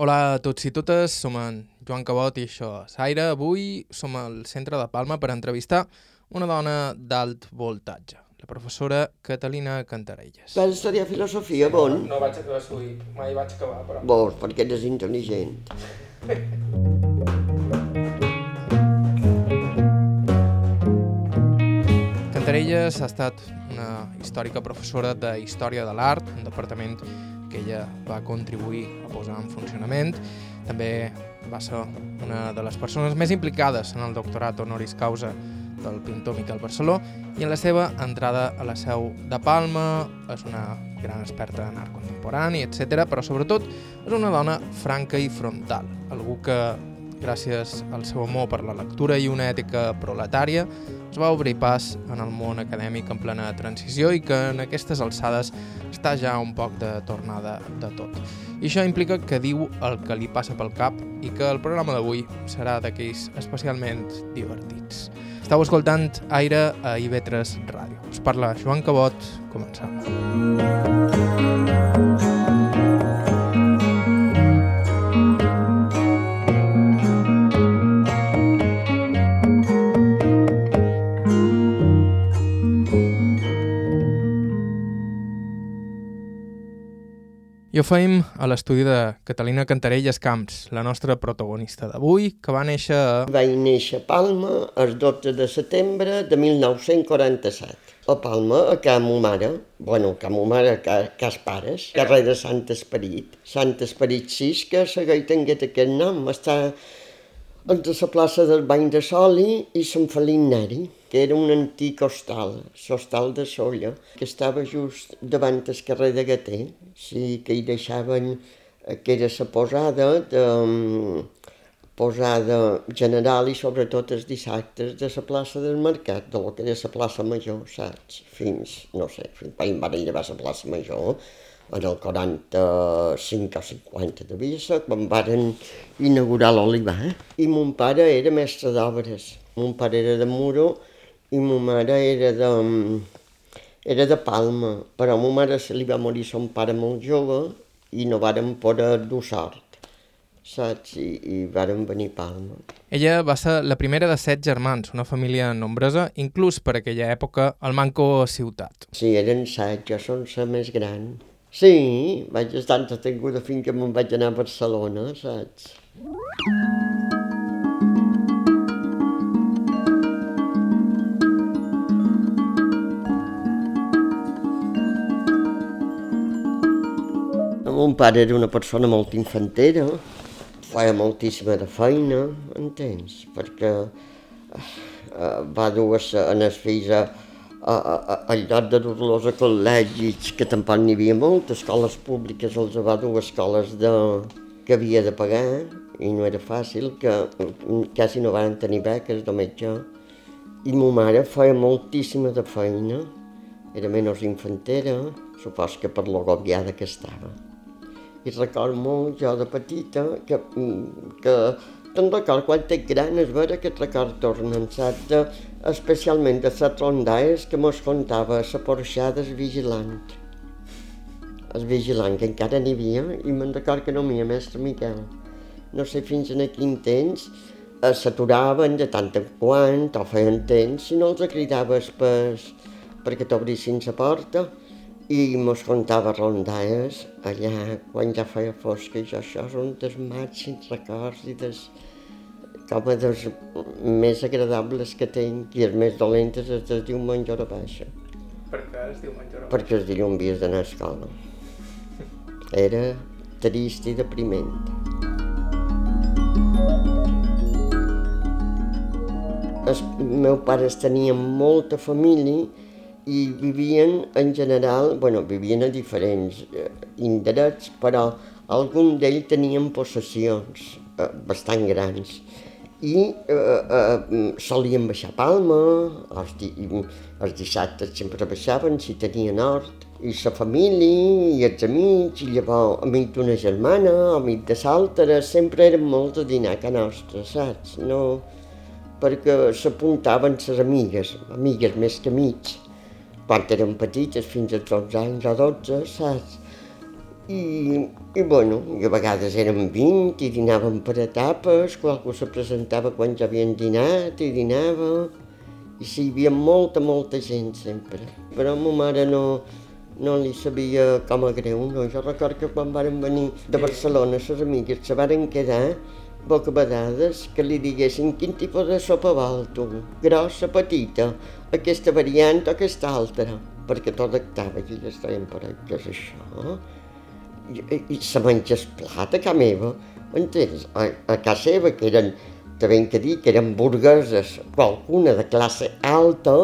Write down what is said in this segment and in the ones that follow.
Hola a tots i totes, som en Joan Cabot i això és Aire. Avui som al centre de Palma per entrevistar una dona d'alt voltatge, la professora Catalina Cantarelles. Vas estudiar filosofia, bon? No vaig acabar avui, mai vaig acabar, però... Bon, perquè eres intel·ligent. Cantarelles ha estat una històrica professora de Història de l'Art, un departament que ella va contribuir a posar en funcionament. També va ser una de les persones més implicades en el doctorat honoris causa del pintor Miquel Barceló i en la seva entrada a la seu de Palma és una gran experta en art contemporani, etc. però sobretot és una dona franca i frontal, algú que gràcies al seu amor per la lectura i una ètica proletària, es va obrir pas en el món acadèmic en plena transició i que en aquestes alçades està ja un poc de tornada de tot. I això implica que diu el que li passa pel cap i que el programa d'avui serà d'aquells especialment divertits. Estau escoltant Aire a IB3 Ràdio. Us parla Joan Cabot. Començam. I ho feim a l'estudi de Catalina Cantarelles Camps, la nostra protagonista d'avui, que va néixer a... Vaig néixer a Palma el 12 de setembre de 1947. A Palma, a ca mo mare, bueno, a ca mo mare, a ca, cas pares, carrer de Sant Esperit. Sant Esperit 6, que segueix tenint aquest nom, està entre la plaça del Bany de Soli i Sant Felip Neri, que era un antic hostal, l'hostal de Solla, que estava just davant el carrer de Gater, sí que hi deixaven, eh, que era la posada de, posada general i sobretot els dissabtes de la plaça del Mercat, de lo que era la plaça Major, saps? Fins, no sé, fins quan van llevar la plaça Major, en el 45 o 50 devia ser, quan varen inaugurar l'olivar. I mon pare era mestre d'obres. Mon pare era de Muro i mon mare era de, era de Palma, però a ma mare se li va morir son pare molt jove i no varen poder dur sort saps? I, i varen venir a Palma. Ella va ser la primera de set germans, una família nombrosa, inclús per aquella època al Manco Ciutat. Sí, eren set, jo som la més gran. Sí, vaig estar entretinguda fins que me'n vaig anar a Barcelona, saps? Mon pare era una persona molt infantera, feia moltíssima de feina, entens? Perquè eh, va dur en els fills a, a, a, al lloc de dur-los a col·legis, que tampoc n'hi havia molt, escoles públiques els va dur a escoles de, que havia de pagar i no era fàcil, que quasi no van tenir beques de metge. I ma mare feia moltíssima de feina, era menys infantera, supos que per l'agobiada que estava. I record molt, jo de petita, que, que te'n record quan ets gran és vera que et record tornen, saps? De, especialment de les rondalles que mos contava la porxada del vigilant. El vigilant, que encara n'hi havia, i me'n record que no m'hi mestre Miquel. No sé fins en quin temps s'aturaven de tant en quant, o feien temps, si no els cridaves pes, perquè t'obrissin la porta, i mos contava rondalles allà quan ja feia fosca i jo, això són dels màxims records i des, com a dels més agradables que tinc i els més dolentes es es diu menjar a baixa. Per què es diu menjar baixa? Perquè els dilluns havies d'anar a escola. Era trist i depriment. Els meus pares tenien molta família i vivien en general, bueno, vivien a diferents eh, indrets, però algun d'ells tenien possessions eh, bastant grans i eh, eh, solien baixar a Palma, els, di els dissabtes sempre baixaven si tenien hort, i la família, i els amics, i llavors amic d'una germana, amic de l'altra, sempre eren molts a dinar casa nostra, saps? No, perquè s'apuntaven les amigues, amigues més que amics, quan eren petites, fins als 12 anys o 12, saps? I, i bueno, i a vegades érem 20 i dinàvem per etapes, qualcú se presentava quan ja havien dinat i dinava, i sí, hi havia molta, molta gent sempre. Però a ma mare no, no li sabia com a greu, no? Jo recordo que quan varen venir de Barcelona, les amigues se varen quedar poca vegades que li diguessin quin tipus de sopa vol tu, grossa, petita, aquesta variant o aquesta altra, perquè tot actava i elles deien, però què és això? i, i se menges plat a casa meva, entens? A, a casa seva, que eren, també que dir, que eren burgueses, qualcuna de classe alta,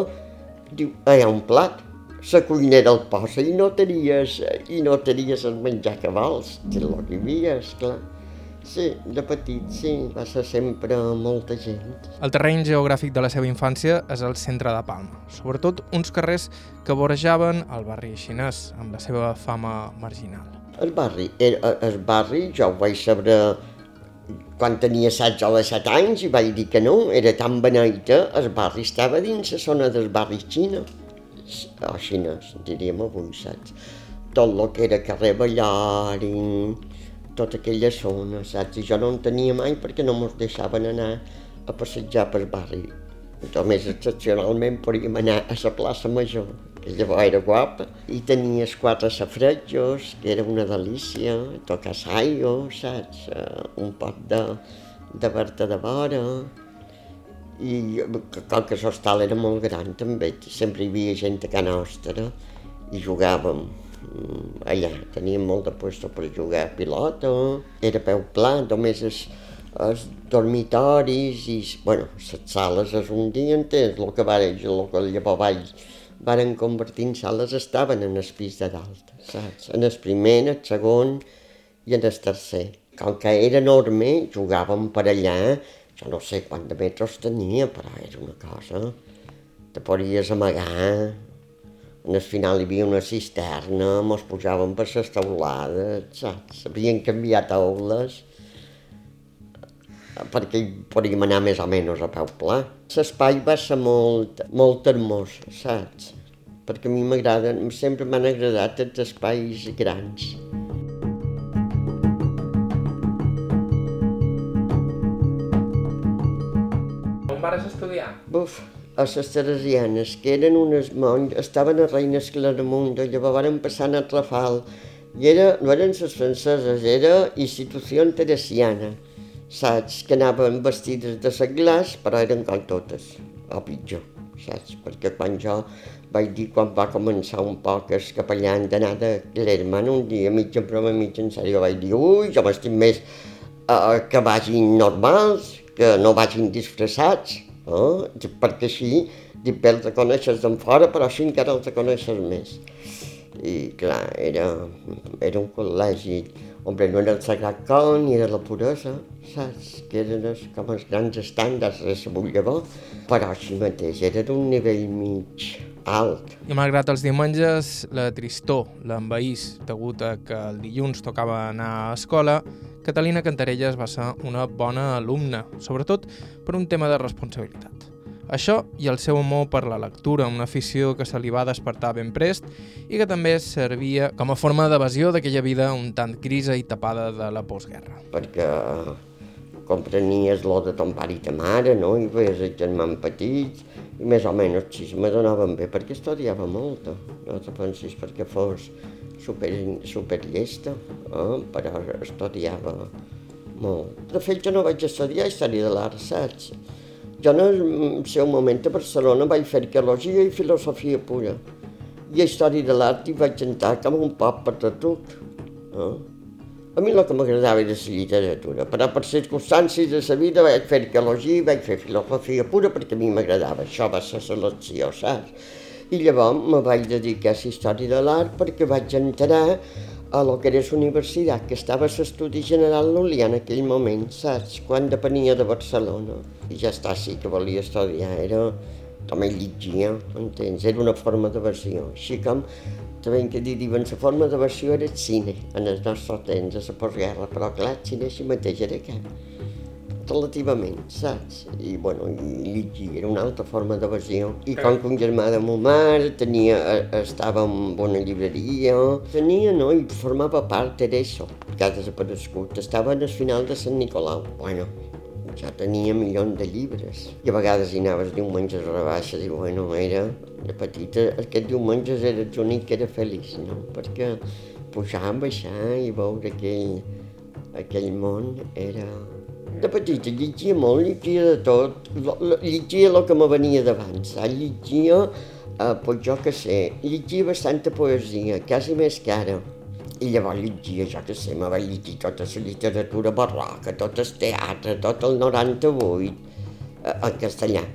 diu, hi ha un plat, la cuinera el posa i no tenies, i no tenies el menjar que vols, que el que hi havia, esclar. Sí, de petit, sí, va ser sempre molta gent. El terreny geogràfic de la seva infància és el centre de Palma, sobretot uns carrers que vorejaven el barri xinès, amb la seva fama marginal. El barri, el, el barri, jo ho vaig saber quan tenia 16 o 17 anys i vaig dir que no, era tan beneita, el barri estava dins la zona del barri xina, o xinès, diríem avui, saps? Tot el que era carrer Ballar i tota aquella zona, saps? I jo no en tenia mai perquè no mos deixaven anar a passejar pel barri. Només excepcionalment podíem anar a la plaça Major, que llavors era guapa, i tenies quatre safretjos, que era una delícia, tocar saio, saps? Uh, un pot de, de berta de vora, i com que l'hostal era molt gran també, sempre hi havia gent a casa nostra i jugàvem allà, teníem molt de puesto per jugar a pilota, era peu pla, només es, els dormitoris i, bueno, les sales és un dia entès, el que va, el que llavors varen convertir en sales estaven en el pis de dalt, saps? En el primer, en el segon i en el tercer. Com que era enorme, jugàvem per allà, jo no sé quant de metres tenia, però era una cosa... Te podies amagar, en el final hi havia una cisterna, mos pujàvem per les taulades, saps? Havien canviat taules, perquè hi podíem anar més o menys a peu pla. L'espai va ser molt, molt hermós, saps? Perquè a mi m'agrada, sempre m'han agradat els espais grans. On vares estudiar? Buf, a les Teresianes, que eren unes monges, estaven a Reines Claramunt, llavors van passar a Rafal, i era, no eren les franceses, era institució teresiana saps? Que anaven vestides de seglars, però eren com totes, o pitjor, saps? Perquè quan jo vaig dir, quan va començar un poc el capellà d'anar de Clerman, un dia mig en broma, mig en sèrio, vaig dir, ui, jo m'estic més uh, que vagin normals, que no vagin disfressats, eh? perquè així, dic, bé els coneixes d'en fora, però així encara els coneixes més. I clar, era, era un col·legi Hombre, no era el Sagrat Cor ni era la puresa, saps? Que eren els, com els grans estàndards de la llavor, però així mateix era d'un nivell mig alt. I malgrat els diumenges la tristor l'envaís degut a que el dilluns tocava anar a escola, Catalina Cantarelles va ser una bona alumna, sobretot per un tema de responsabilitat. Això i el seu amor per la lectura, una afició que se li va despertar ben prest i que també servia com a forma d'evasió d'aquella vida un tant crisa i tapada de la postguerra. Perquè comprenies lo de ton pare i ta mare, no? I veies els germans petits, i més o menys així me donaven bé, perquè estudiava molt, no te pensis perquè fos super, super llesta, eh? però estudiava molt. De fet, jo no vaig estudiar història de l'art, saps? Jo en el seu moment a Barcelona vaig fer arqueologia i filosofia pura. I història de l'art hi vaig entrar com un poc per tot. No? A mi el que m'agradava era la literatura, però per circumstàncies de la vida vaig fer arqueologia i vaig fer filosofia pura perquè a mi m'agradava. Això va ser selecció, saps? I llavors me vaig dedicar a la història de l'art perquè vaig entrar a lo que era la universitat, que estava a l'estudi general Luli en aquell moment, saps? Quan depenia de Barcelona. I ja està, sí que volia estudiar, era... també llegia, entens? Era una forma de versió. Així com també que diuen, la forma de versió era el cine, en el nostre temps, a la postguerra, però clar, el cine així mateix era que relativament, saps? I, bueno, i llegir era una altra forma d'evasió. I com que un germà de ma mare tenia, eh, estava en bona llibreria, tenia, no?, i formava part d'això, que ha desaparegut. Estava en el final de Sant Nicolau. Bueno, ja tenia milions de llibres. I a vegades hi anaves diumenges a rebaixes i, bueno, era, de petita, aquest diumenges era l'únic que era feliç, no? Perquè pujar, baixar i veure aquell, aquell món era... De petita llegia molt, llegia de tot, llegia el que me venia d'abans, llegia, eh, pues jo que sé, llegia bastanta poesia, quasi més que ara. I llavors llegia, jo que sé, me va llegir tota la literatura barroca, tot el teatre, tot el 98, eh, en castellà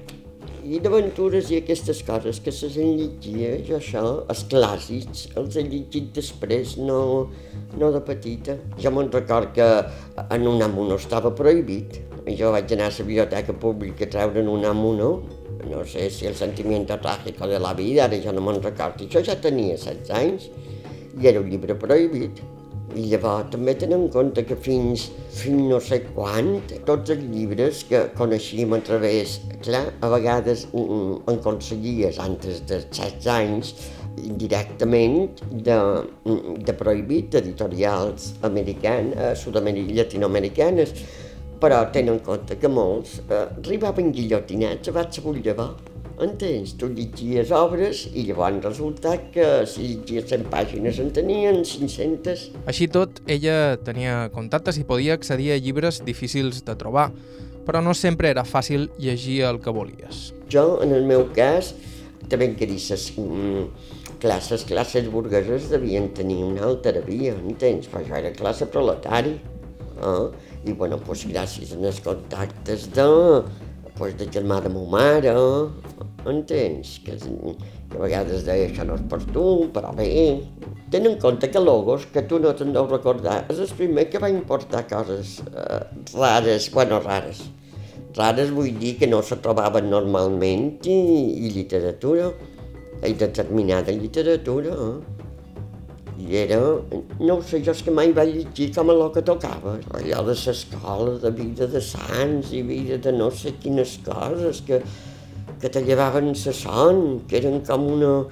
i d'aventures i aquestes coses que se les llegia, jo això, els clàssics, els he llegit després, no, no de petita. Jo me'n record que en un amuno estava prohibit. Jo vaig anar a la biblioteca pública a treure un amuno, no sé si el sentimiento trágico de la vida, ara ja no me'n record. Jo ja tenia 16 anys i era un llibre prohibit. I llavors també tenen en compte que fins, fins no sé quant, tots els llibres que coneixíem a través, clar, a vegades en aconseguies antes de 16 anys indirectament de, de prohibit d'editorials americanes, eh, sud-americanes, llatinoamericanes, però tenen en compte que molts eh, arribaven guillotinats abans de llevar Entens? Tu llegies obres i llavors resulta que si llegies 100 pàgines en tenien 500. Així tot, ella tenia contactes i podia accedir a llibres difícils de trobar, però no sempre era fàcil llegir el que volies. Jo, en el meu cas, també que dir, ses mm, classes, classes burgueses devien tenir una altra via, entens? Però jo era classe proletari. Eh? I, bueno, doncs, gràcies als contactes de, pues, de germà de ma mare, entens? Que, que a vegades deia això no és per tu, però bé. Ten en compte que Logos, que tu no te'n deus recordar, és el primer que va importar coses eh, rares, bueno, rares. Rares vull dir que no se trobaven normalment i, i literatura, i determinada literatura. Eh? I era, no ho sé, jo és que mai vaig llegir com a el que tocava. Allò de l'escola, de vida de sants i vida de no sé quines coses, que que te llevaven la son, que eren com una,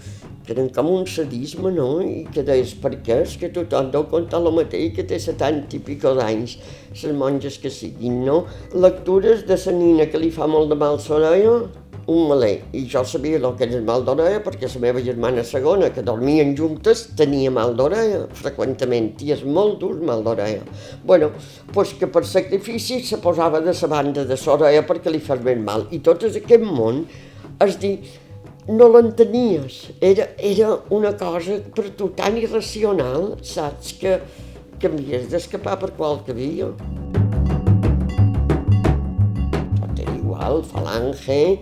que eren com un sadisme, no? I que deies, per què? És que tothom deu contar el mateix, que té 70 i pico d'anys, les monges que siguin, no? Lectures de la nina que li fa molt de mal l'orella, un malè. I jo sabia el que era mal d'orella perquè la meva germana segona, que dormien juntes, tenia mal d'orella freqüentament, i és molt dur mal d'orella. bueno, pues que per sacrifici se posava de la banda de l'orella perquè li fes ben mal. I tot aquest món, és dir, no l'entenies. Era, era una cosa per tu tan irracional, saps, que, que havies d'escapar per qualque via. Igual, falange,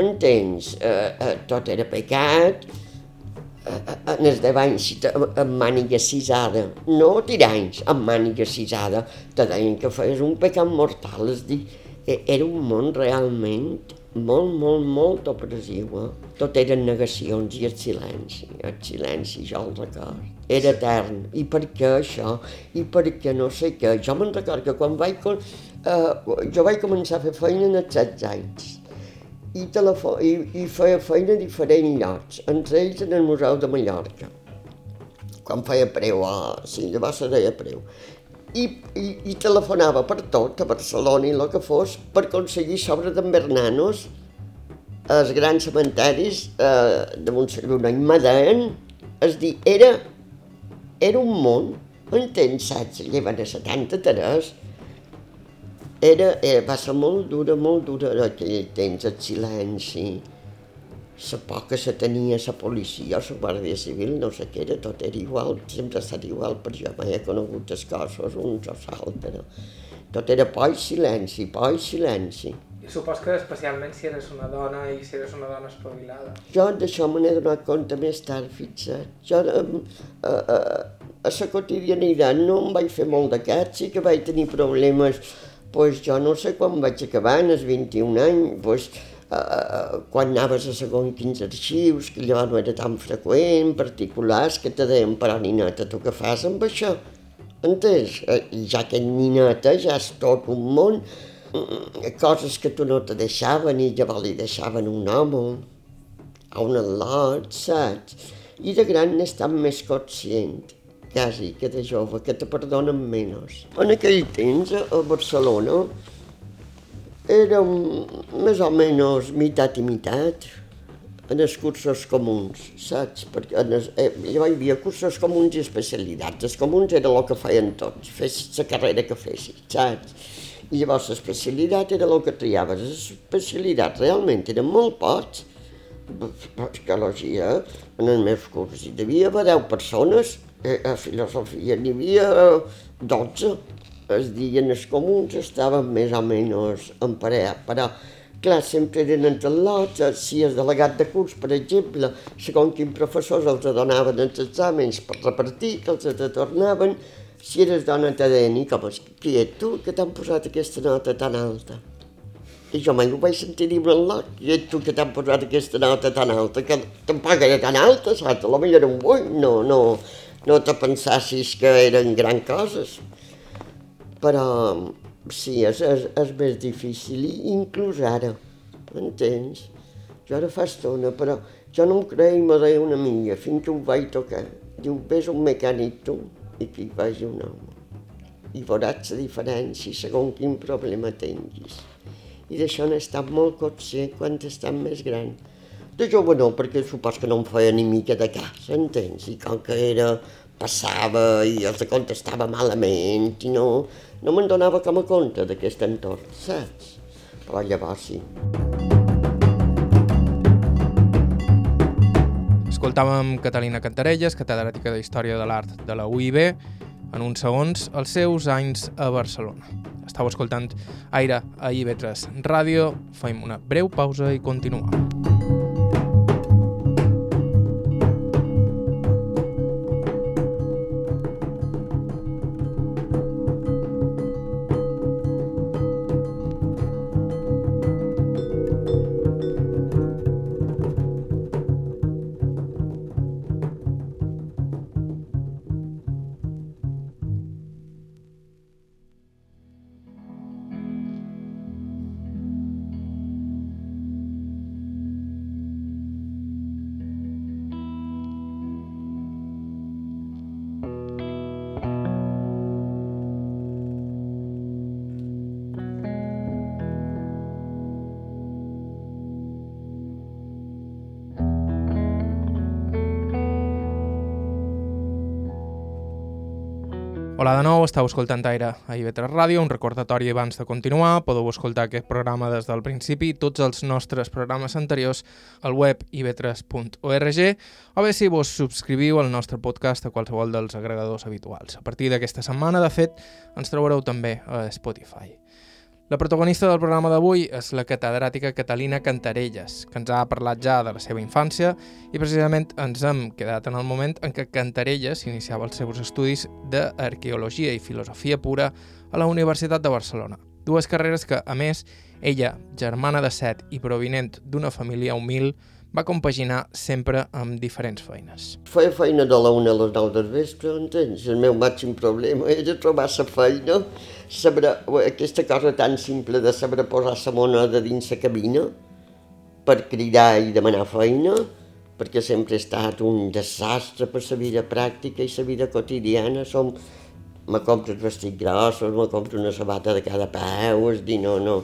entens? Eh, eh, tot era pecat, eh, eh en els deu anys amb màniga cisada, no tiranys, amb màniga cisada, te deien que feies un pecat mortal, és dir, e, era un món realment molt, molt, molt opressiu. Eh? Tot eren negacions i el silenci, el silenci, jo el record. Era etern. I per què això? I per què no sé què? Jo me'n record que quan vaig... Eh, jo vaig començar a fer feina en els 16 anys i, telefo i, i feia feina a diferents llocs, entre ells en el Museu de Mallorca, quan feia preu, a... sí, llavors se deia preu. I, i, i telefonava per tot, a Barcelona i el que fos, per aconseguir sobre d'en Bernanos els grans cementaris eh, de Montserrat i Maden, és dir, era, era un món, entens, saps? Llevan a 73, era, era, va ser molt dura, molt dura aquell temps, el silenci, la por que se tenia la policia la Guàrdia Civil, no sé què era, tot era igual, sempre ha estat igual, per jo mai he conegut els cossos uns o l'altres. Tot era por i silenci, por i silenci. I supos que especialment si eres una dona i si eres una dona espavilada. Jo d'això me n'he donat compte més tard, fixa't. Jo eh, eh, a la quotidianitat no em vaig fer molt d'aquest, sí que vaig tenir problemes pues jo no sé quan vaig acabar, en els 21 anys, pues, uh, quan anaves a segon quins arxius, que llavors no era tan freqüent, particulars, que te deien, però nineta, tu què fas amb això? Entens? Uh, ja que nineta ja és tot un món, coses que tu no te deixaven i llavors li deixaven un home, a un al·lot, saps? I de gran n'estan més conscient, quasi, que de jove, que te perdonen menys. En aquell temps, a Barcelona, érem més o menys mitat i mitat en els cursos comuns, saps? Perquè en els, eh, hi havia cursos comuns i especialitats. Els comuns era el que feien tots, fes la carrera que fessis, saps? I llavors l'especialitat era el que triaves. Les especialitats realment eren molt pocs, arqueologia, en els meus curs hi devia haver 10 persones, eh, a filosofia n'hi havia 12, es diuen els comuns estaven més o menys en parella, però clar, sempre eren entre lots, si el delegat de curs, per exemple, segons quins professors els donaven els exàmens per repartir, que els tornaven, si eres dona te deien, i com és qui ets tu que t'han posat aquesta nota tan alta? I jo mai ho vaig sentir dir en lot, qui ets tu que t'han posat aquesta nota tan alta, que tampoc era tan alta, saps? A lo millor era un 8, no, no, no te pensassis que eren gran coses. Però sí, és, és, és més difícil, i inclús ara, entens? Jo ara fa estona, però jo no em creia i me deia una amiga, fins que ho vaig tocar. Diu, ves un mecànic tu, i que hi vagi un home. I veuràs la diferència segons quin problema tinguis. I d'això n'he estat molt conscient quan estat més gran. De jove no, perquè supos que no em feia ni mica de cas, entens? I com que era, passava i els contestava malament i no, no me'n donava com a compte d'aquest entorn, saps? Però llavors sí. Escoltàvem Catalina Cantarelles, catedràtica de Història de l'Art de la UIB, en uns segons els seus anys a Barcelona. Estau escoltant Aire a IB3 Ràdio, fem una breu pausa i continuem. Hola de nou, estàu escoltant Aire a IB3 Ràdio, un recordatori abans de continuar. Podeu escoltar aquest programa des del principi i tots els nostres programes anteriors al web ib3.org o bé si vos subscriviu al nostre podcast a qualsevol dels agregadors habituals. A partir d'aquesta setmana, de fet, ens trobareu també a Spotify. La protagonista del programa d'avui és la catedràtica Catalina Cantarelles, que ens ha parlat ja de la seva infància i precisament ens hem quedat en el moment en què Cantarelles iniciava els seus estudis d'arqueologia i filosofia pura a la Universitat de Barcelona. Dues carreres que, a més, ella, germana de set i provinent d'una família humil, va compaginar sempre amb diferents feines. Feia feina de la una a les nou del vespre, entens? El meu màxim problema era trobar la feina, saber, aquesta cosa tan simple de saber posar la moneda dins la cabina per cridar i demanar feina, perquè sempre he estat un desastre per la vida pràctica i la vida quotidiana. Som, me compro els vestits grossos, me compro una sabata de cada peu, és dir, no, no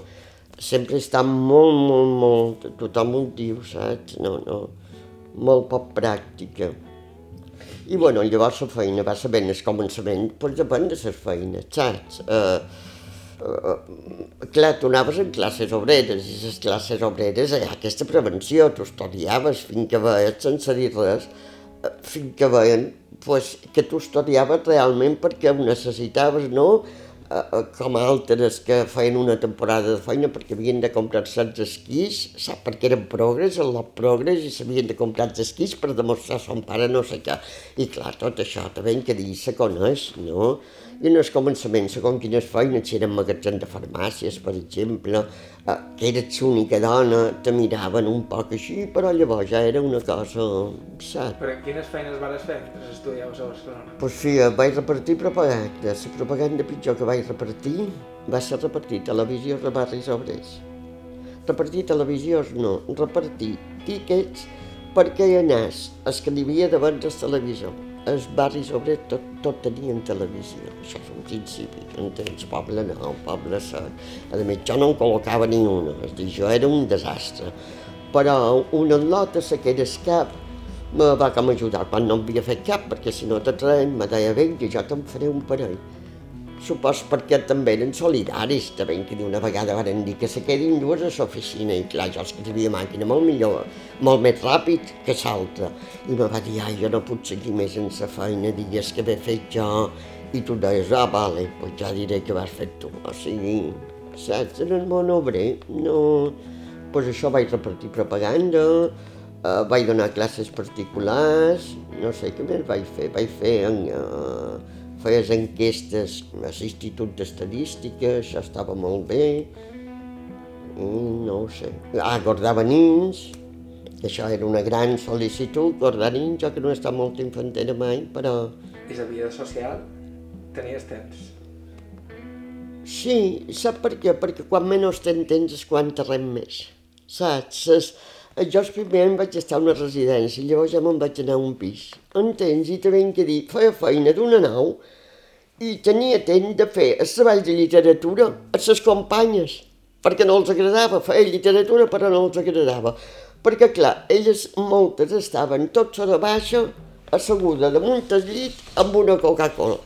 sempre està molt, molt, molt, tothom ho diu, saps? No, no, molt poc pràctica. I bueno, llavors la feina va saber el començament, doncs depèn de les feines, saps? Uh, uh, clar, tu anaves en classes obreres i les classes obreres hi ha aquesta prevenció, tu estudiaves fins que veies, sense dir res, fins que veien pues, que tu estudiaves realment perquè ho necessitaves, no? Eh, com altres que feien una temporada de feina perquè havien de comprar-se els esquís, sap, perquè eren progres, el lot progres, i s'havien de comprar els esquís per demostrar a son pare no sé què. I clar, tot això també que dir se coneix, no? I en el començament, segons quines feines, si eren magatzem de farmàcies, per exemple, eh, que eres l'única dona, te miraven un poc així, però llavors ja era una cosa... Saps? Però quines feines vas fer mentre estudiaves a Barcelona? Pues sí, vaig repartir propaganda, la propaganda pitjor que vaig repartir va ser repartir televisió a barris obrers. Repartir televisions no, repartir tíquets perquè hi anés el que n'hi havia davant del televisor. Els barris obrers tot, tot tenien televisió. Això és un principi, entens? Poble nou, poble sec. A més, jo no en col·locava ni una, és dir, jo era un desastre. Però una lota se queda cap me va com ajudar quan no havia fet cap, perquè si no te traen, me deia, vinga, jo te'n faré un parell. Supos perquè també eren solidaris, també, que d'una vegada van dir que se quedin dues a l'oficina, i clar, jo tenia màquina molt millor, molt més ràpid que l'altra. I me va dir, ai, jo no puc seguir més en la feina, digues que he fet jo, i tu deies, ah, vale, pues ja diré que vas fer tu. O sigui, saps, en el món obrer, no... Pues això vaig repartir propaganda, eh, vaig donar classes particulars, no sé què més vaig fer, vaig fer en, eh, feies enquestes a l'Institut d'Estadística, això estava molt bé, no ho sé. Ah, guardava nins, això era una gran sol·licitud, guardar nins, jo que no he estat molt infantera mai, però... I la vida social? Tenies temps? Sí, sap per què? Perquè quan menys tens temps és quan te més. Saps? Es, jo el primer any vaig estar a una residència, llavors ja me'n vaig anar a un pis. Entens? I també que dir, feia feina d'una nau i tenia temps de fer el treball de literatura a les companyes, perquè no els agradava, feia literatura però no els agradava. Perquè, clar, elles moltes estaven tot sota baixa, asseguda damunt el llit amb una Coca-Cola.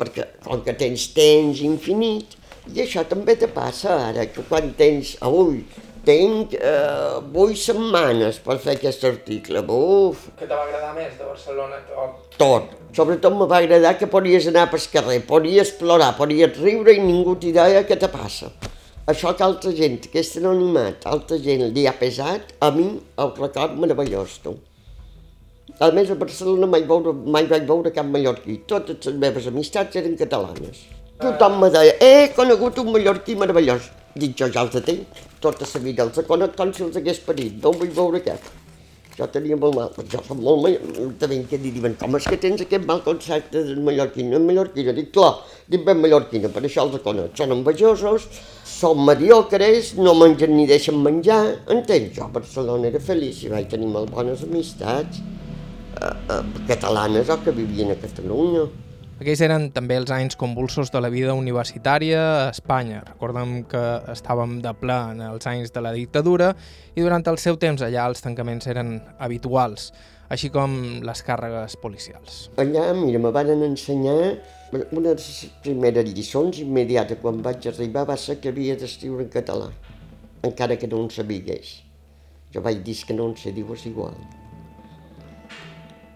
Perquè com que tens temps infinit, i això també te passa ara, que quan tens, avui, tinc eh, vuit setmanes per fer aquest article. Uf! Què te va agradar més de Barcelona? O... Tot. Sobretot me va agradar que podies anar pel carrer, podies plorar, podies riure i ningú t'hi deia què te passa. Això que altra gent, aquest anonimat, altra gent li ha pesat, a mi el record meravellós, tu. A més, a Barcelona mai, veure, mai vaig veure cap mallorquí. Totes les meves amistats eren catalanes. Tothom me deia, he conegut un mallorquí meravellós. Dic, jo ja els tinc, tota la vida els conec com si els hagués parit, no vull veure cap. Jo tenia molt mal, jo som molt mal, també que diuen, com és que tens aquest mal concepte de mallorquina? Mallorquina, dic, clar, dic ben mallorquina, per això els conec. Són envejosos, són mediocres, no mengen ni deixen menjar, entens? Jo a Barcelona era feliç i vaig tenir molt bones amistats eh, eh, catalanes o que vivien a Catalunya. Aquells eren també els anys convulsos de la vida universitària a Espanya. Recordem que estàvem de ple en els anys de la dictadura i durant el seu temps allà els tancaments eren habituals, així com les càrregues policials. Allà, mira, me van ensenyar una de les primeres lliçons immediata quan vaig arribar va ser que havia d'escriure en català, encara que no en sabigués. Jo vaig dir que no en sé, diu, és igual.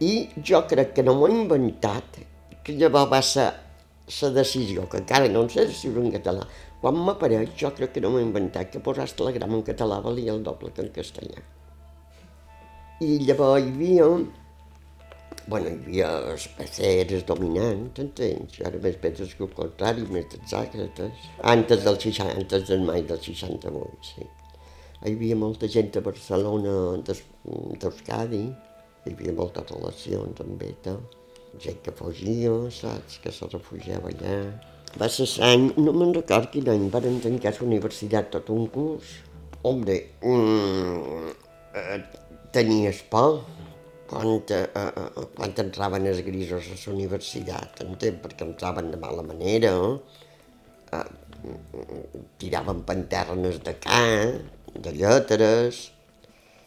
I jo crec que no m'ho he inventat, que llavors va ser la decisió, que encara no en sé escriure en català. Quan m'apareix, jo crec que no m'he inventat que posar telegram en català valia el doble que en castellà. I llavors hi havia, bueno, hi havia els peceres dominants, entens? Ara més penses que el contrari, més d'exàcrates. Antes del 60, antes del maig del 68, sí. Hi havia molta gent a Barcelona d'Euskadi, hi havia moltes relacions amb ETA gent que fugia, saps, que se refugiava allà. Va ser l'any, no me'n record quin any, van tancar la universitat tot un curs. Hombre, mm, eh, tenies por quan, eh, eh, quan entraven els grisos a la universitat, entens? Perquè entraven de mala manera, eh, tiraven panternes de ca, de lletres,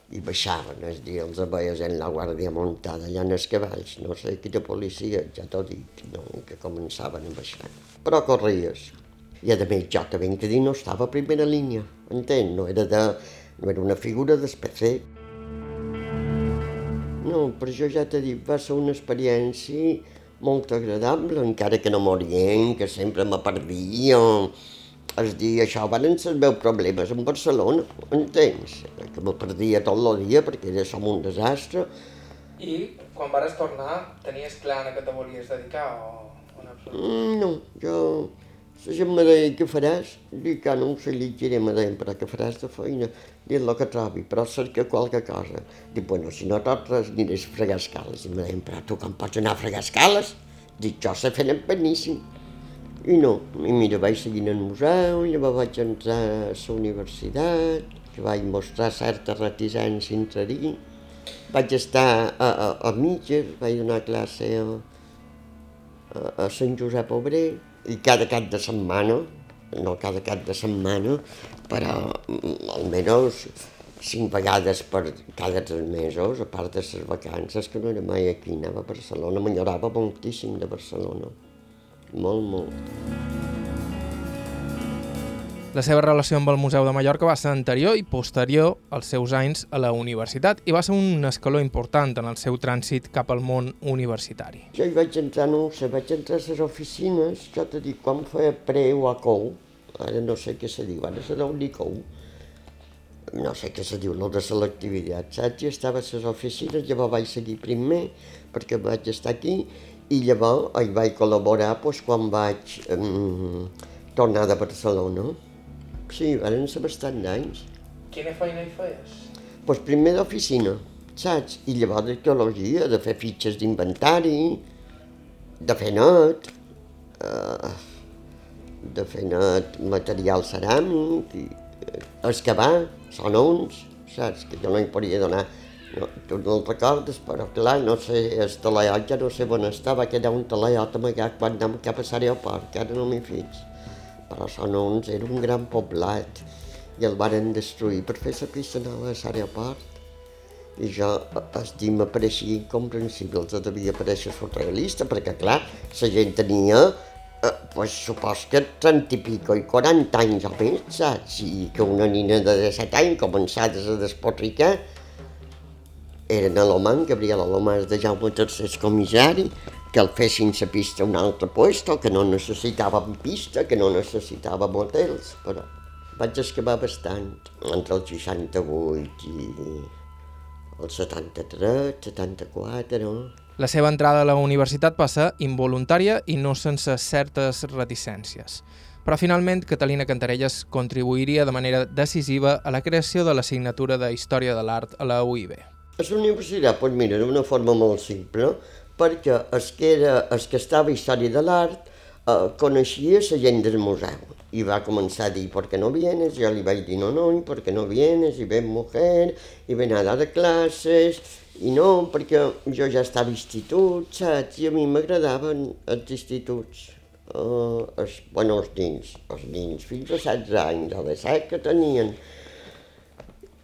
i baixaven, és dir, els veies en la guàrdia muntada allà en els cavalls, no sé quina policia, ja t'ho dic, no, que començaven a baixar. Però corries. I a més, jo que dir, no estava a primera línia, entén? No era, de, no era una figura d'espècie. No, però jo ja t'he dit, va ser una experiència molt agradable, encara que no morien, que sempre me perdia, és dir, això van ser els meus problemes en Barcelona, entens? Que me perdia tot el dia perquè era som un desastre. I quan vares tornar, tenies clar a què te volies dedicar o, o no? Mm, no, jo... La gent me deia, què faràs? Dic, que ah, no ho sé, li diré, me deien, però què faràs de feina? Dic, el que trobi, però cerca qualque cosa. Dic, bueno, si no tot res, aniré a fregar escales. I me deien, però tu com pots anar a fregar escales? Dic, jo sé fer beníssim. I no, i mira, vaig seguir en el museu, llavors vaig entrar a la universitat, vaig mostrar certa reticència a entrar-hi. Vaig estar a, a, a mitges, vaig donar classe a, a, a Sant Josep Obrer, i cada cap de setmana, no cada cap de setmana, però mm, almenys cinc vegades per cada tres mesos, a part de les vacances, que no era mai aquí, anava a Barcelona, m'enyorava moltíssim de Barcelona molt, molt. La seva relació amb el Museu de Mallorca va ser anterior i posterior als seus anys a la universitat i va ser un escaló important en el seu trànsit cap al món universitari. Jo hi vaig entrar, no sé, vaig entrar a les oficines, jo t'he dit, quan feia pre o a cou, ara no sé què se diu, ara se deu dir cou, no sé què se diu, el de selectivitat, saps? I estava a les oficines, llavors vaig seguir primer, perquè vaig estar aquí, i llavors hi vaig col·laborar doncs, quan vaig um, tornar de Barcelona. Sí, van ser bastant d'anys. Quina feina hi feies? Doncs primer d'oficina, saps? I llavors d'arqueologia, de fer fitxes d'inventari, de fer net, uh, de fer net material ceràmic, i, uh, excavar, sonons, saps? Que jo no hi podia donar no, tu no el recordes, però clar, no sé, el talaiot ja no sé on està, va quedar un talaiot amagat quan anem cap a l'aeroport, que ara no m'hi fix. Però Sonons era un gran poblat i el varen destruir per fer la pista nova a l'aeroport. I jo, el dia m'apareixia incomprensible, els devia aparèixer surrealista, perquè clar, la gent tenia eh, pues supos que 30 i pico i 40 anys o més, saps? I que una nina de 17 anys començava a despotricar, eren a l'Oman, Gabriel Alomàs de Jaume III comissari, que el fessin la pista a un altre puesto, que no necessitàvem pista, que no necessitàvem hotels, però vaig excavar bastant, entre el 68 i el 73, 74, no? La seva entrada a la universitat passa involuntària i no sense certes reticències. Però finalment Catalina Cantarelles contribuiria de manera decisiva a la creació de l'assignatura de Història de l'Art a la UIB. A la universitat, doncs mira, d'una forma molt simple, perquè el que, era, el que estava Història de l'Art eh, coneixia la gent del museu i va començar a dir, ¿por qué no vienes? Jo li vaig dir, no, no, ¿por qué no vienes? I ven mujer, i ven a dar de classes, i no, perquè jo ja estava a institut, saps? I a mi m'agradaven els instituts. Uh, els, bueno, els nins, els nins fins a 16 anys, a les 7 que tenien,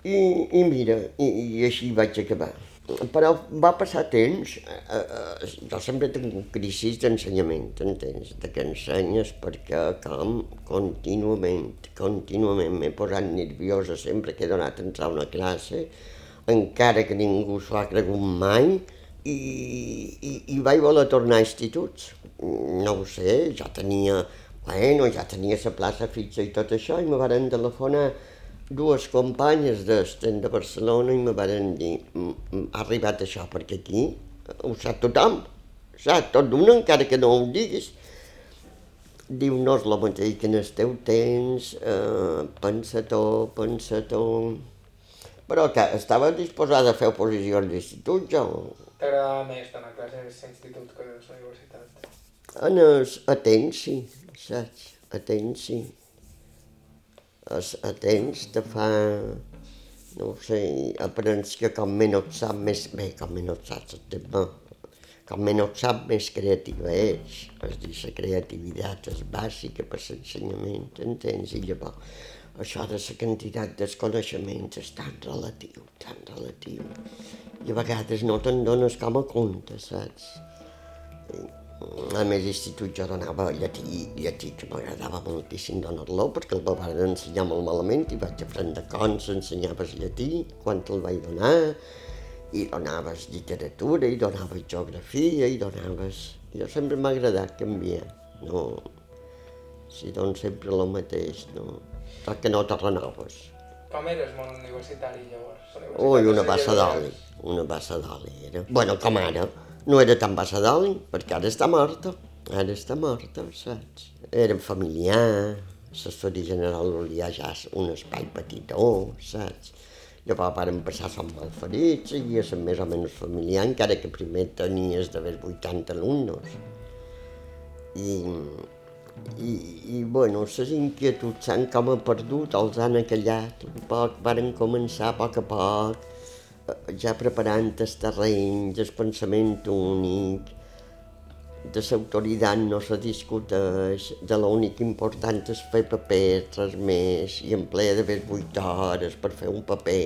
i, i mira, i, i així vaig acabar. Però va passar temps, eh, eh, jo sempre tinc crisis d'ensenyament, entens? De que ensenyes perquè com contínuament, contínuament m'he posat nerviosa sempre que he donat entrar a una classe, encara que ningú s'ho ha cregut mai, i, i, i vaig voler tornar a instituts. No ho sé, ja tenia, bueno, ja tenia la plaça fixa i tot això, i me van telefonar dues companyes d'Esten de Barcelona i me van dir ha arribat això perquè aquí ho sap tothom, sap tot d'una encara que no ho diguis. Diu, no és el mateix que en el teu temps, eh, pensa-t'ho, pensa-t'ho... Però que estava disposada a fer oposicions d'institut, jo. T'agradava més donar classes a l'institut que a la universitat? En els atents, sí, saps? Atents, sí es, a temps te fa, no sé, aprens que com menys sap més, bé, com menys saps el tema, com menys sap més creativa és, és dir, la creativitat és bàsica per l'ensenyament, entens? I llavors, això de la quantitat dels coneixements és tan relatiu, tan relatiu, i a vegades no te'n dones com a compte, saps? A més, institut jo donava llatí, llatí que m'agradava moltíssim donar-lo, perquè el van ensenyar molt malament i vaig aprendre cons, ensenyaves llatí, quan te'l vaig donar, i donaves literatura, i donaves geografia, i donaves... Jo sempre m'ha agradat canviar, no... Si dones sempre el mateix, no... Tot que no te renoves. Com eres món universitari, llavors? Ui, una bassa d'oli, una bassa d'oli era. Bueno, com ara, no era tan bassa d'oli, perquè ara està morta, ara està morta, saps? Érem familiar, l'assessori general volia ja un espai petitó, saps? Llavors vàrem passar som ferits, i ser més o menys familiar, encara que primer tenies d'haver 80 alumnes. I, i, i bueno, les inquietuds s'han com perdut, els han acallat un poc, varen començar a poc a poc, ja preparant el terreny, el pensament únic, de l'autoritat no se discuteix, de l'únic important és fer paper, res més, i ple d'haver vuit hores per fer un paper,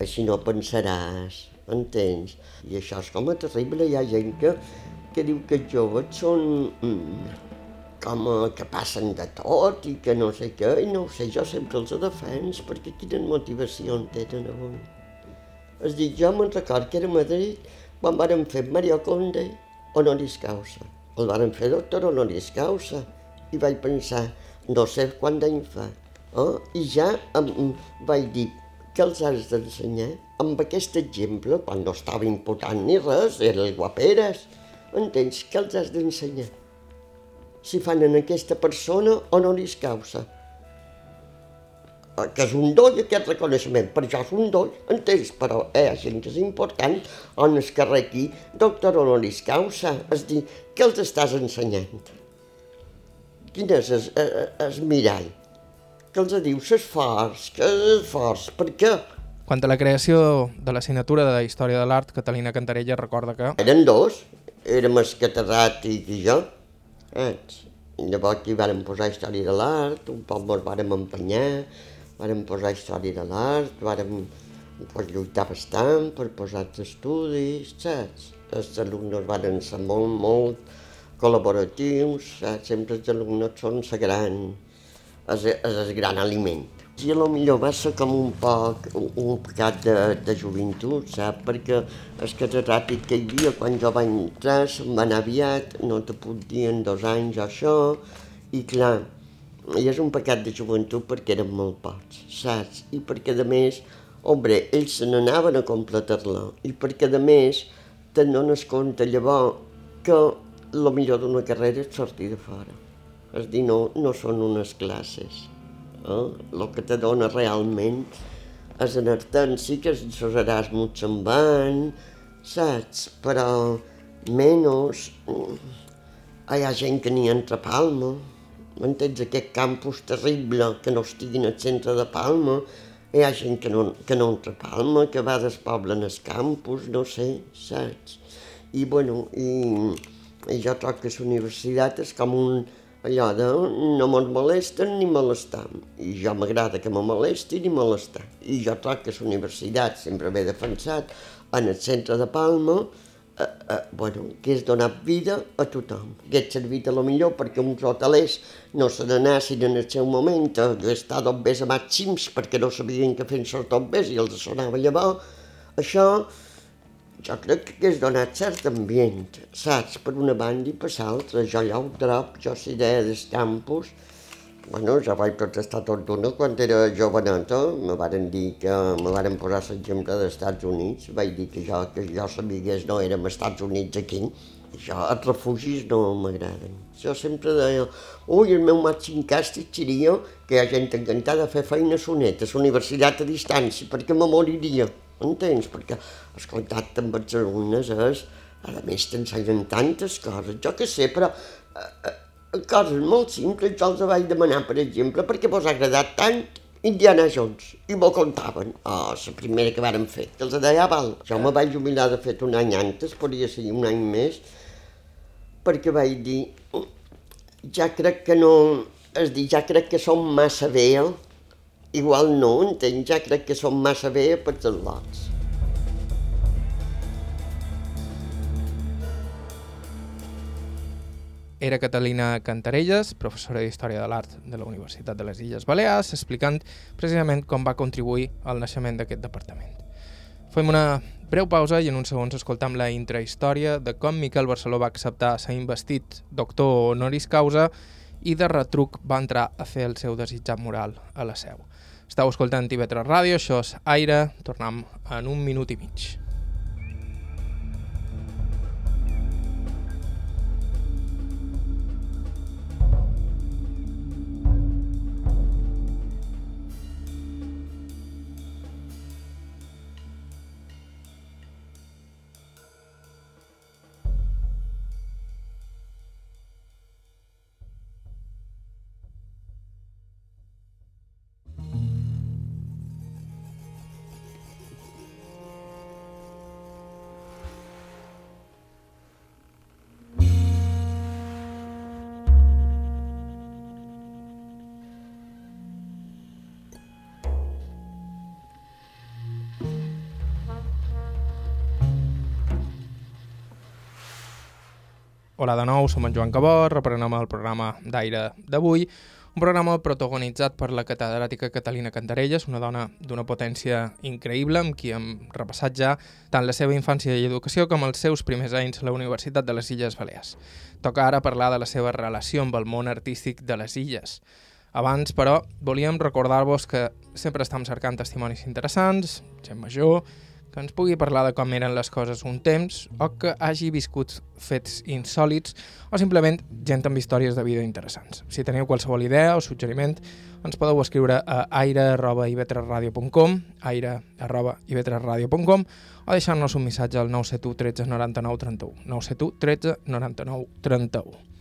així no pensaràs, entens? I això és com a terrible, hi ha gent que, que diu que els joves són mm, com a, que passen de tot i que no sé què, i no ho sé, jo sempre els defens, perquè quina motivació tenen avui. Es jo me'n record que era a Madrid quan vàrem fer Mario Conde honoris causa. El varen fer doctor honoris causa i vaig pensar, no sé quant d'any fa. Oh, I ja em, vaig dir, què els has d'ensenyar? Amb aquest exemple, quan no estava imputant ni res, era el guaperes. Entens? Què els has d'ensenyar? Si fan en aquesta persona honoris causa que és un doll aquest reconeixement, per això és un doll, entens? Però hi ha gent que és important on es carrer aquí, doctor honoris causa, és dir, què els estàs ensenyant? Quin és el, el, el mirall? Que els diu l'esforç, que esforç, per què? Quant a la creació de l'assignatura de Història de l'Art, Catalina Cantarella recorda que... Eren dos, érem el catedràtic i jo, saps? I llavors aquí vàrem posar Història de l'Art, un poc ens vàrem empenyar, vàrem posar història de l'art, vàrem pues, lluitar bastant per posar els estudis, saps? Els alumnes van ser molt, molt col·laboratius, saps? Sempre els alumnes són la gran, és, és el gran aliment. I a lo millor va ser com un poc un, pecat de, de joventut, saps? Perquè el catedràtic que hi havia quan jo vaig entrar se'n va anar aviat, no te puc dir en dos anys això, i clar, i és un pecat de joventut perquè eren molt pocs, saps? I perquè, a més, hombre, ells se n'anaven a completar-la. I perquè, a més, te'n dones compte llavors que el millor d'una carrera és sortir de fora. És dir, no, no són unes classes. Eh? El que te dona realment és anar-te'n, sí que els Erasmus se'n van, saps? Però menys mm, hi ha gent que n'hi entra a Palma, m'entens? Aquest campus terrible que no estigui al centre de Palma, hi ha gent que no, que no entra a Palma, que va despoblen el campus, no sé, saps? I, bueno, i, i jo trobo que la universitat és com un, allò de no me'n molesten ni molestam. I jo m'agrada que me molesti ni molestar. I jo trobo que la universitat sempre ve defensat en el centre de Palma, eh, eh, bueno, que és donar vida a tothom. Hagués servit a lo millor perquè uns hotelers no se n'anassin en el seu moment a gastar bes a màxims perquè no sabien què fer amb bes i els sonava llavors. Això jo crec que hagués donat cert ambient, saps? Per una banda i per l'altra. Jo allà ho trobo, jo la idea dels campus, Bueno, jo vaig protestar tot d'una. Quan era joveneta, me varen dir que me varen posar l'exemple dels Estats Units, vaig dir que jo, que jo sabigués no érem Estats Units aquí, això, els refugis no m'agraden. Jo sempre deia, ui, el meu màxim càstig seria que hi ha gent encantada de fer feina la universitat a distància, perquè me moriria, entens? Perquè el contacte amb els alumnes és, a més t'ensenyen tantes coses, jo que sé, però eh, eh coses molt simples, jo els vaig demanar, per exemple, perquè vos ha agradat tant Indiana Jones, i m'ho contaven. Oh, la primera que vàrem fer. Els deia, val, jo me vaig jubilar de fet un any antes, podria ser un any més, perquè vaig dir, ja crec que no, és dir, ja crec que som massa bé, igual no, entenc, ja crec que som massa bé per tots lots. Era Catalina Cantarelles, professora d'Història de l'Art de la Universitat de les Illes Balears, explicant precisament com va contribuir al naixement d'aquest departament. Fem una breu pausa i en uns segons escoltam la intrahistòria de com Miquel Barceló va acceptar ser investit doctor honoris causa i de retruc va entrar a fer el seu desitjat moral a la seu. Estau escoltant TV3 Ràdio, això és Aire, tornem en un minut i mig. Hola de nou, som en Joan Cabot, reprenem el programa d'aire d'avui, un programa protagonitzat per la catedràtica Catalina Cantarelles, una dona d'una potència increïble amb qui hem repassat ja tant la seva infància i educació com els seus primers anys a la Universitat de les Illes Balears. Toca ara parlar de la seva relació amb el món artístic de les illes. Abans, però, volíem recordar-vos que sempre estem cercant testimonis interessants, gent major, que ens pugui parlar de com eren les coses un temps o que hagi viscut fets insòlits o simplement gent amb històries de vida interessants. Si teniu qualsevol idea o suggeriment, ens podeu escriure a aire.ivetresradio.com aire.ivetresradio.com o deixar-nos un missatge al 971 13 99 31 971 13 99 31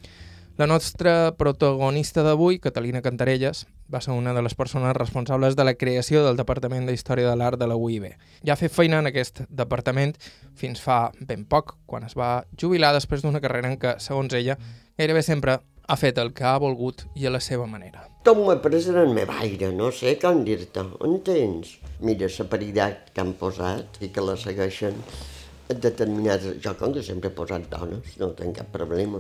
la nostra protagonista d'avui, Catalina Cantarelles, va ser una de les persones responsables de la creació del Departament d'Història de l'Art de la UIB. Ja ha fet feina en aquest departament fins fa ben poc, quan es va jubilar després d'una carrera en què, segons ella, gairebé sempre ha fet el que ha volgut i a la seva manera. Tot m'ho he pres en el meu aire, no sé com dir-te, entens? Mira, la paritat que han posat i que la segueixen determinades... Jo, com que sempre he posat dones, no tinc cap problema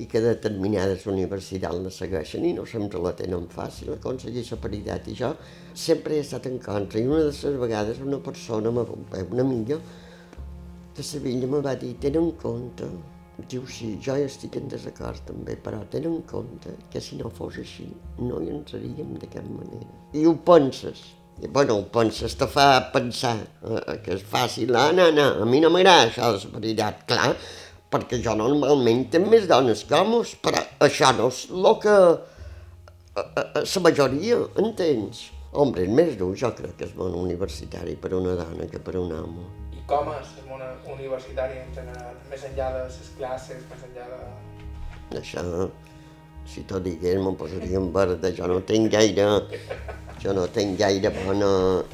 i que determinades universitats la segueixen i no sempre la tenen fàcil aconseguir la paritat. I jo sempre he estat en contra i una de les vegades una persona, una amiga de Sevilla me va dir, tenen en compte, diu sí, jo ja estic en desacord també, però tenen en compte que si no fos així no hi entraríem de cap manera. I ho penses, i, bueno, ho penses, te fa pensar eh, que és fàcil, ah, no, no, a mi no m'agrada això de la veritat, clar, perquè jo normalment tinc més dones que homes, però això no és el que la eh, eh, eh, majoria, entens? Hombre, és més dur, jo crec que és món universitari per una dona que per un home. I com és el món universitari en general? Més enllà de les classes, més enllà de... Això, si t'ho digués, me'n posaria en verde, jo no tinc gaire... Jo no tinc gaire bona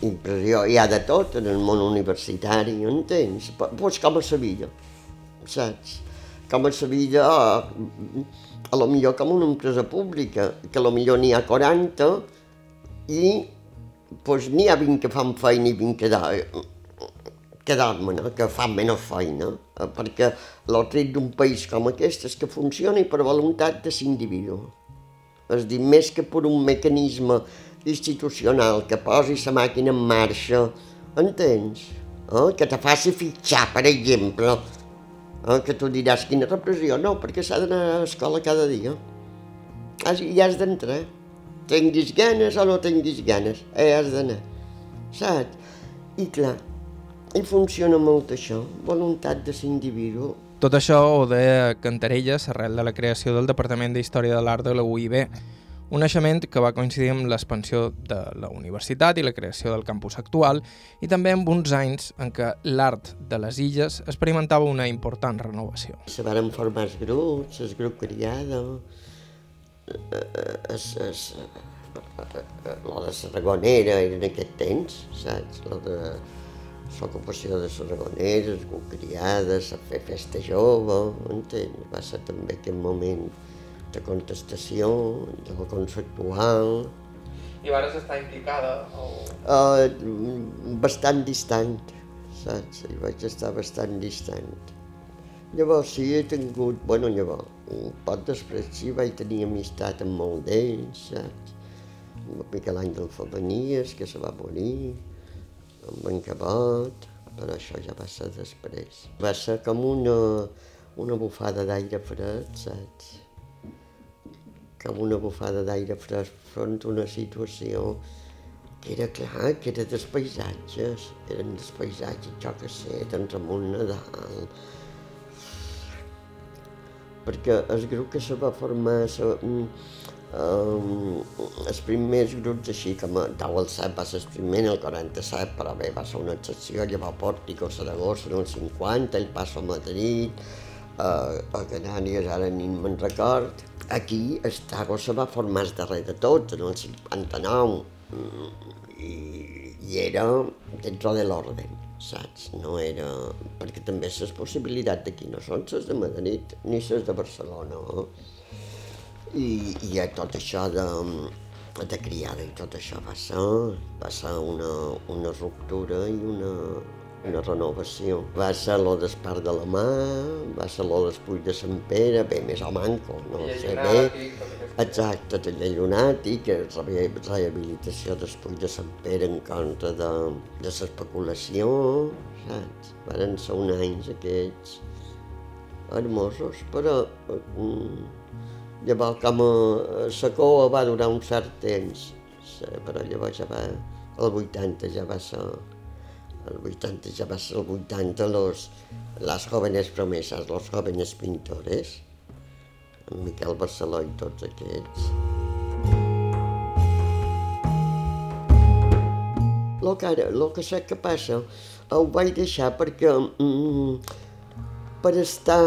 impressió. Hi ha de tot en el món universitari, entens? Pues com a Sevilla saps? Com a Sevilla, a lo millor com una empresa pública, que a lo millor n'hi ha 40 i pues, n'hi ha 20 que fan feina i 20 que, quedar-me, no? que fan menys feina, eh, perquè el tret d'un país com aquest és que funcioni per voluntat de l'individu. És dir, més que per un mecanisme institucional que posi la màquina en marxa, entens? Eh? Que te faci fitxar, per exemple, Eh, que tu diràs, quina repressió? No, perquè s'ha d'anar a l'escola cada dia. Has, hi has d'entrar. Tinguis ganes o no tinguis ganes, hi has d'anar. Saps? I clar, i funciona molt això, voluntat de l'individu. Tot això ho deia Cantarelles arrel de la creació del Departament d'Història de l'Art de la UIB, un naixement que va coincidir amb l'expansió de la universitat i la creació del campus actual i també amb uns anys en què l'art de les illes experimentava una important renovació. Se van formar els grups, el grup criada, es, es, la de Sarragonera era en aquest temps, saps? La de l'ocupació de Sarragonera, el grup criada, a fer festa jove, entens? Va ser també aquest moment de contestació, de conceptual... I vas estar implicada? O... Uh, bastant distant, saps? I vaig estar bastant distant. Llavors sí, he tingut, bueno, llavors, un poc després sí, vaig tenir amistat amb molt d'ells, saps? Amb Miquel Àngel Fabanies, que se va morir, amb en Cabot, però això ja va ser després. Va ser com una, una bufada d'aire fred, saps? Com una bufada d'aire fresc front a una situació que era clar, que era dels paisatges, eren dels paisatges, jo que sé, doncs amb un Nadal. Perquè el grup que se va formar, se, um, els primers grups així, com Tau el 7 va ser el primer el 47, però bé, va ser una excepció, llavors Pòrtico, Saragossa en el 50, el Passo a Madrid, uh, a Canàries ara ni me'n record, Aquí el Tago se va formar el darrer de tot, en el 59, i, i era dentro de l'ordre, saps? No era... perquè també les possibilitats d'aquí no són les de Madrid ni les de Barcelona. Eh? I, i tot això de, de criada i tot això va ser, va ser una, una ruptura i una, una renovació. Va ser lo d'Espar de la Mà, va ser lo d'Espull de Sant Pere, bé, més o manco, no Taller sé bé. Exacte, taller llunàtic, re- rehabilitació d'Espull de Sant Pere en contra de, de l'especulació, saps? Varen ser uns anys aquests hermosos, però mm, llavors com a la cova va durar un cert temps, sí, però llavors ja va, el 80 ja va ser, el 80 ja va ser el 80, los, les jóvenes promesas, los jóvenes pintores, en Miquel Barceló i tots aquests. Lo que, ara, lo que sé que passa, ho vaig deixar perquè mm, per estar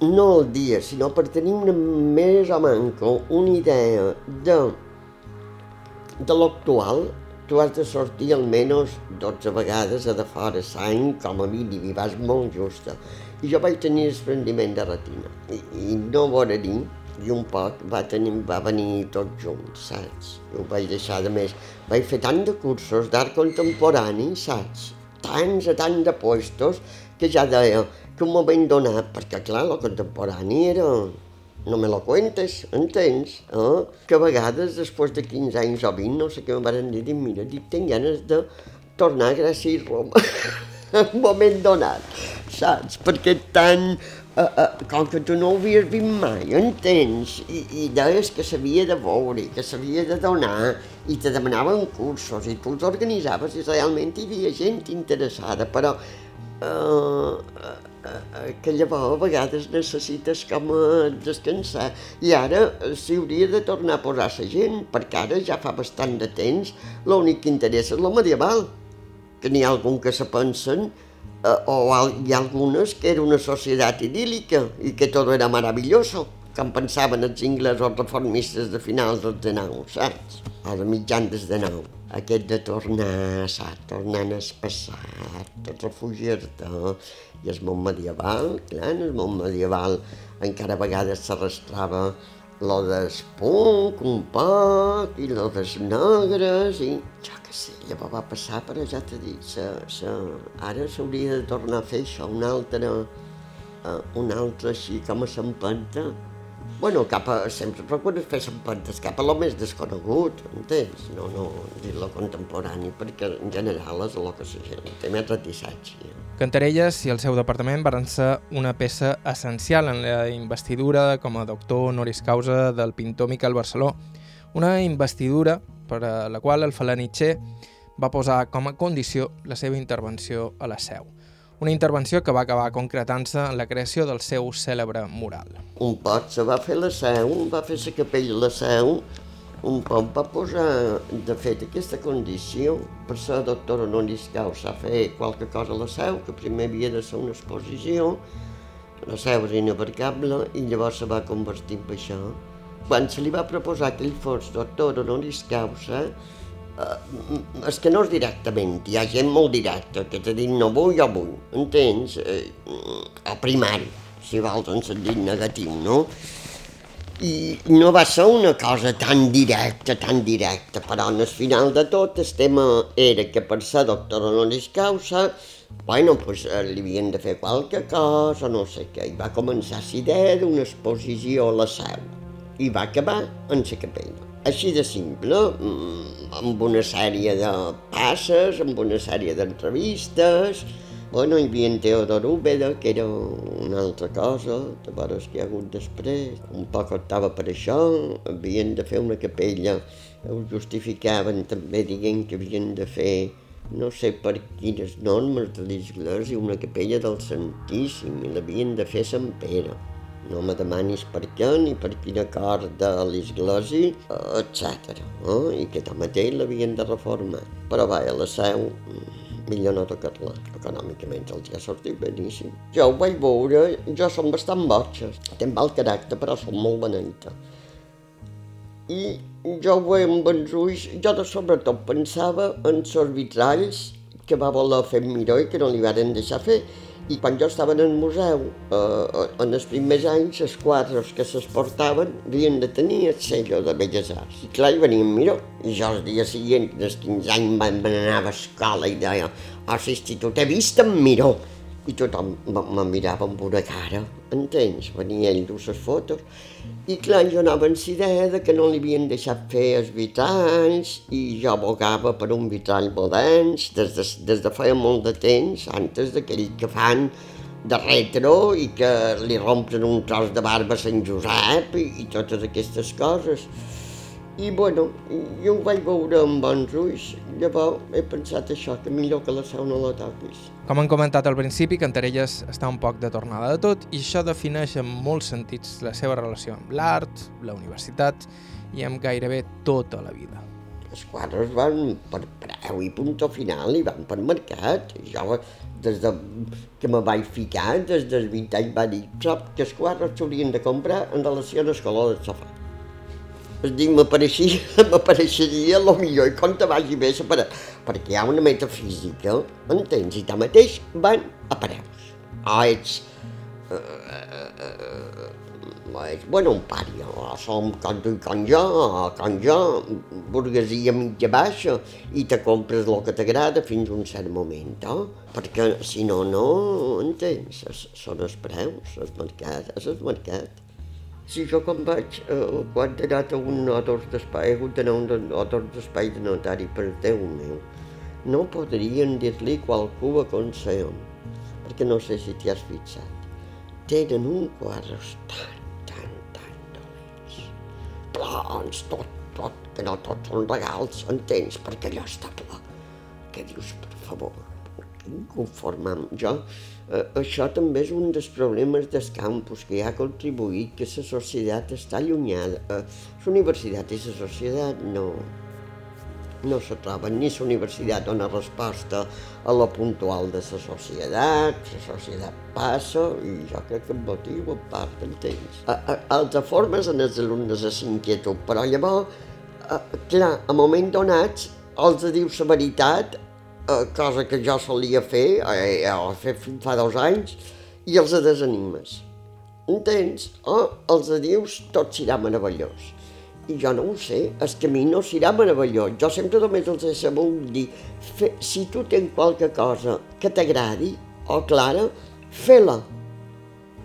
no al dia, sinó per tenir una més o manco una idea de, de l'actual, tu has de sortir almenys 12 vegades a de fora l'any, com a mínim, i vas molt justa. I jo vaig tenir desprendiment de retina. I, i no veure dir, i un poc va, tenir, va venir tot junt, saps? Ho vaig deixar de més. Vaig fer tant de cursos d'art contemporani, saps? Tants a tant de puestos que ja deia que un moment donat, perquè clar, el contemporani era no me lo cuentes, entens? Eh? Que a vegades, després de 15 anys o 20, no sé què em van dir, mira, dic, tinc ganes de tornar a Gràcia i Roma, un moment donat, saps? Perquè tant, eh, eh, com que tu no ho havies vist mai, entens? I, i deies que s'havia de veure, que s'havia de donar, i te demanaven cursos, i tu els organitzaves, i realment hi havia gent interessada, però eh, que llavors a vegades necessites com a descansar i ara eh, s'hi hauria de tornar a posar la gent perquè ara ja fa bastant de temps l'únic que interessa és la medieval que n'hi ha algun que se pensen eh, o hi ha algunes que era una societat idíl·lica i que tot era maravilloso com pensaven els inglesos reformistes de finals dels de nou, saps? O de mitjans des de nou. Aquest de tornar, saps? Tornant al passat, de refugiar-te. I el món medieval, clar, en el món medieval encara a vegades s'arrastrava lo del punk un poc, i lo dels negres, i jo què sé, llavors va passar, però ja t'he dit, se, se, ara s'hauria de tornar a fer això, una altra, uh, una altra així com a s'empenta. Bueno, cap a, sempre procures fer s'empentes cap a lo més desconegut, entens? No, no, dir lo contemporani, perquè en general és el que la gent té més reticència. Cantarelles i el seu departament van ser una peça essencial en la investidura com a doctor honoris causa del pintor Miquel Barceló, una investidura per a la qual el Falanitxer va posar com a condició la seva intervenció a la seu. Una intervenció que va acabar concretant-se en la creació del seu cèlebre mural. Un pot se va fer la seu, va fer la capella la seu, un pot va posar, de fet, aquesta condició per ser doctor honoris causa, fer qualque cosa a la seu, que primer havia de ser una exposició, la seu era inabarcable i llavors se va convertir en això. Quan se li va proposar que ell fos doctor honoris causa, eh, és que no és directament, hi ha gent molt directa que t'ha dit no vull, jo vull, entens? Eh, o primari, si vols en sentit negatiu, no? I no va ser una cosa tan directa, tan directa, però el final de tot el tema era que per ser doctor honoris causa, bueno, pues, eh, li havien de fer qualque cosa, no sé què, i va començar la idea d'una exposició a la seu, i va acabar en la capella. Així de simple, mm, amb una sèrie de passes, amb una sèrie d'entrevistes, Bueno, hi havia en Teodor Úbeda, que era una altra cosa, veure què hi ha hagut després. Un poc optava per això, havien de fer una capella, ho justificaven també dient que havien de fer, no sé per quines normes de l'església, una capella del Santíssim, i l'havien de fer Sant Pere. No me demanis per què ni per quin acord de l'església, etc. Eh? I que tanmateix l'havien de reformar. Però vaja, la seu, mm, millor no tocar-la. Econòmicament els ha sortit beníssim. Jo ho vaig veure, jo som bastant boja. Tenc mal caràcter, però som molt beneita. I jo ho veia amb els ulls, jo de sobretot pensava en els vitralls que va voler fer Miró i que no li varen deixar fer. I quan jo estava en el museu, eh, en els primers anys, els quadres que s'exportaven havien de tenir el sello de Belles Arts. I clar, hi venia en Miró. I jo el dia següent, dels 15 anys, me'n anava a escola i deia, a l'institut he vist en Miró i tothom me mirava amb una cara, entens? Venia ell dur les fotos. I clar, jo anava amb idea de que no li havien deixat fer els vitralls i jo abogava per un vitrall modens des de, des de feia molt de temps, antes d'aquell que fan de retro i que li rompren un tros de barba a Sant Josep i, i totes aquestes coses. I bueno, jo ho vaig veure amb bons ulls, llavors he pensat això, que millor que la seu no la toquis. Com han comentat al principi, Cantarelles està un poc de tornada de tot i això defineix en molts sentits la seva relació amb l'art, la universitat i amb gairebé tota la vida. Els quadres van per preu i punt final i van per mercat. Jo, des de que me vaig ficar, des dels 20 anys, va dir, que els quadres s'haurien de comprar en relació al color del sofà. Es m'apareixia, m'apareixeria el millor i com te vagi bé separar, perquè hi ha una metafísica, entens? I mateix van a preus. O ets, uh, uh, uh, ets bueno, un pària, o som com tu i com jo, o com jo, burguesia mitja baixa, i te compres el que t'agrada fins a un cert moment, oh? perquè si no, no, entens? Són els preus, el mercat, és el mercat. Si jo quan vaig, eh, quan he anat a un notors d'espai, he hagut d'anar a un notors d'espai de notari per Déu meu, no podrien dir-li qualcú a consell, perquè no sé si t'hi has fixat. Tenen un quadres tan, tan, tan dolents. Plans, tot, tot, que no tots són regals, entens? Perquè allò està pla. Què dius, per favor? Conformam jo Eh, això també és un dels problemes del campus que ha contribuït que la societat està allunyada. Eh, la universitat i la societat no, no se troben, ni la universitat dona resposta a la puntual de la societat, la societat passa i jo crec que el motiu en part en temps. A, a, altra formes en els alumnes és inquietud, però llavors, a, eh, clar, a moment donats, els dius la veritat cosa que jo solia fer, eh, fer fa dos anys, i els desanimes. Entens? Oh, els dius tot serà meravellós. I jo no ho sé, el camí no serà meravellós. Jo sempre només els he sabut dir, fe, si tu tens qualque cosa que t'agradi, o oh, clara, fe-la.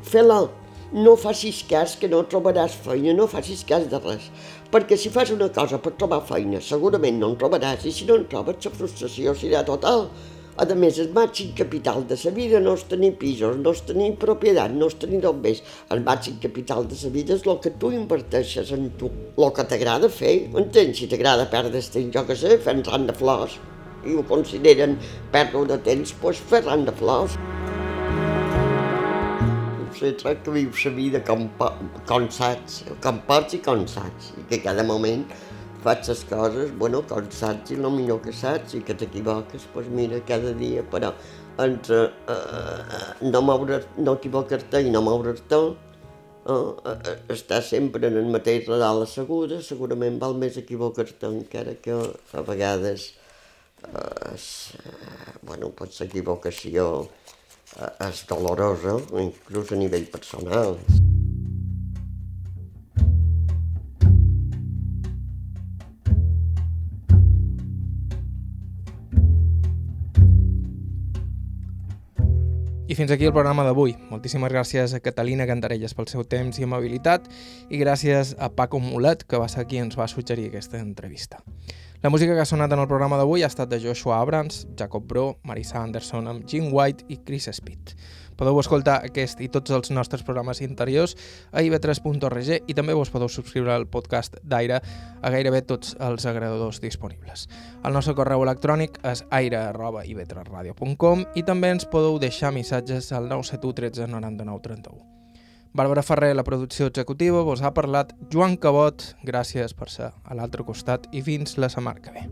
Fe-la. No facis cas que no trobaràs feina, no facis cas de res perquè si fas una cosa per trobar feina, segurament no en trobaràs, i si no en trobes, la frustració serà total. A més, el màxim capital de la vida no és tenir pisos, no és tenir propietat, no és tenir d'on més. El màxim capital de la vida és el que tu inverteixes en tu, el que t'agrada fer, entens? Si t'agrada perdre temps, jo què sé, fent ran de flors, i ho consideren pèrdua de temps, doncs fer ran de flors se tracta la vida com, com saps, com pots i com saps, i que cada moment faig les coses, bueno, com saps i el millor que saps, i que t'equivoques, doncs mira, cada dia, però entre eh, no, moure, no equivocar-te i no moure's-te, eh, eh, estar sempre en el mateix redal asseguda, segurament val més equivocar-te, encara que a vegades eh, eh, bueno, pot ser equivocació és dolorosa, inclús a nivell personal. I fins aquí el programa d'avui. Moltíssimes gràcies a Catalina Cantarelles pel seu temps i amabilitat i gràcies a Paco Mulet, que va ser qui ens va suggerir aquesta entrevista. La música que ha sonat en el programa d'avui ha estat de Joshua Abrams, Jacob Bro, Marissa Anderson amb Jim White i Chris Speed. Podeu escoltar aquest i tots els nostres programes interiors a ib3.org i també vos podeu subscriure al podcast d'Aire a gairebé tots els agradadors disponibles. El nostre correu electrònic és aire.ib3radio.com i també ens podeu deixar missatges al 971 13 99 31. Bàrbara Ferrer, la producció executiva, vos ha parlat Joan Cabot. Gràcies per ser a l'altre costat i fins la setmana que ve.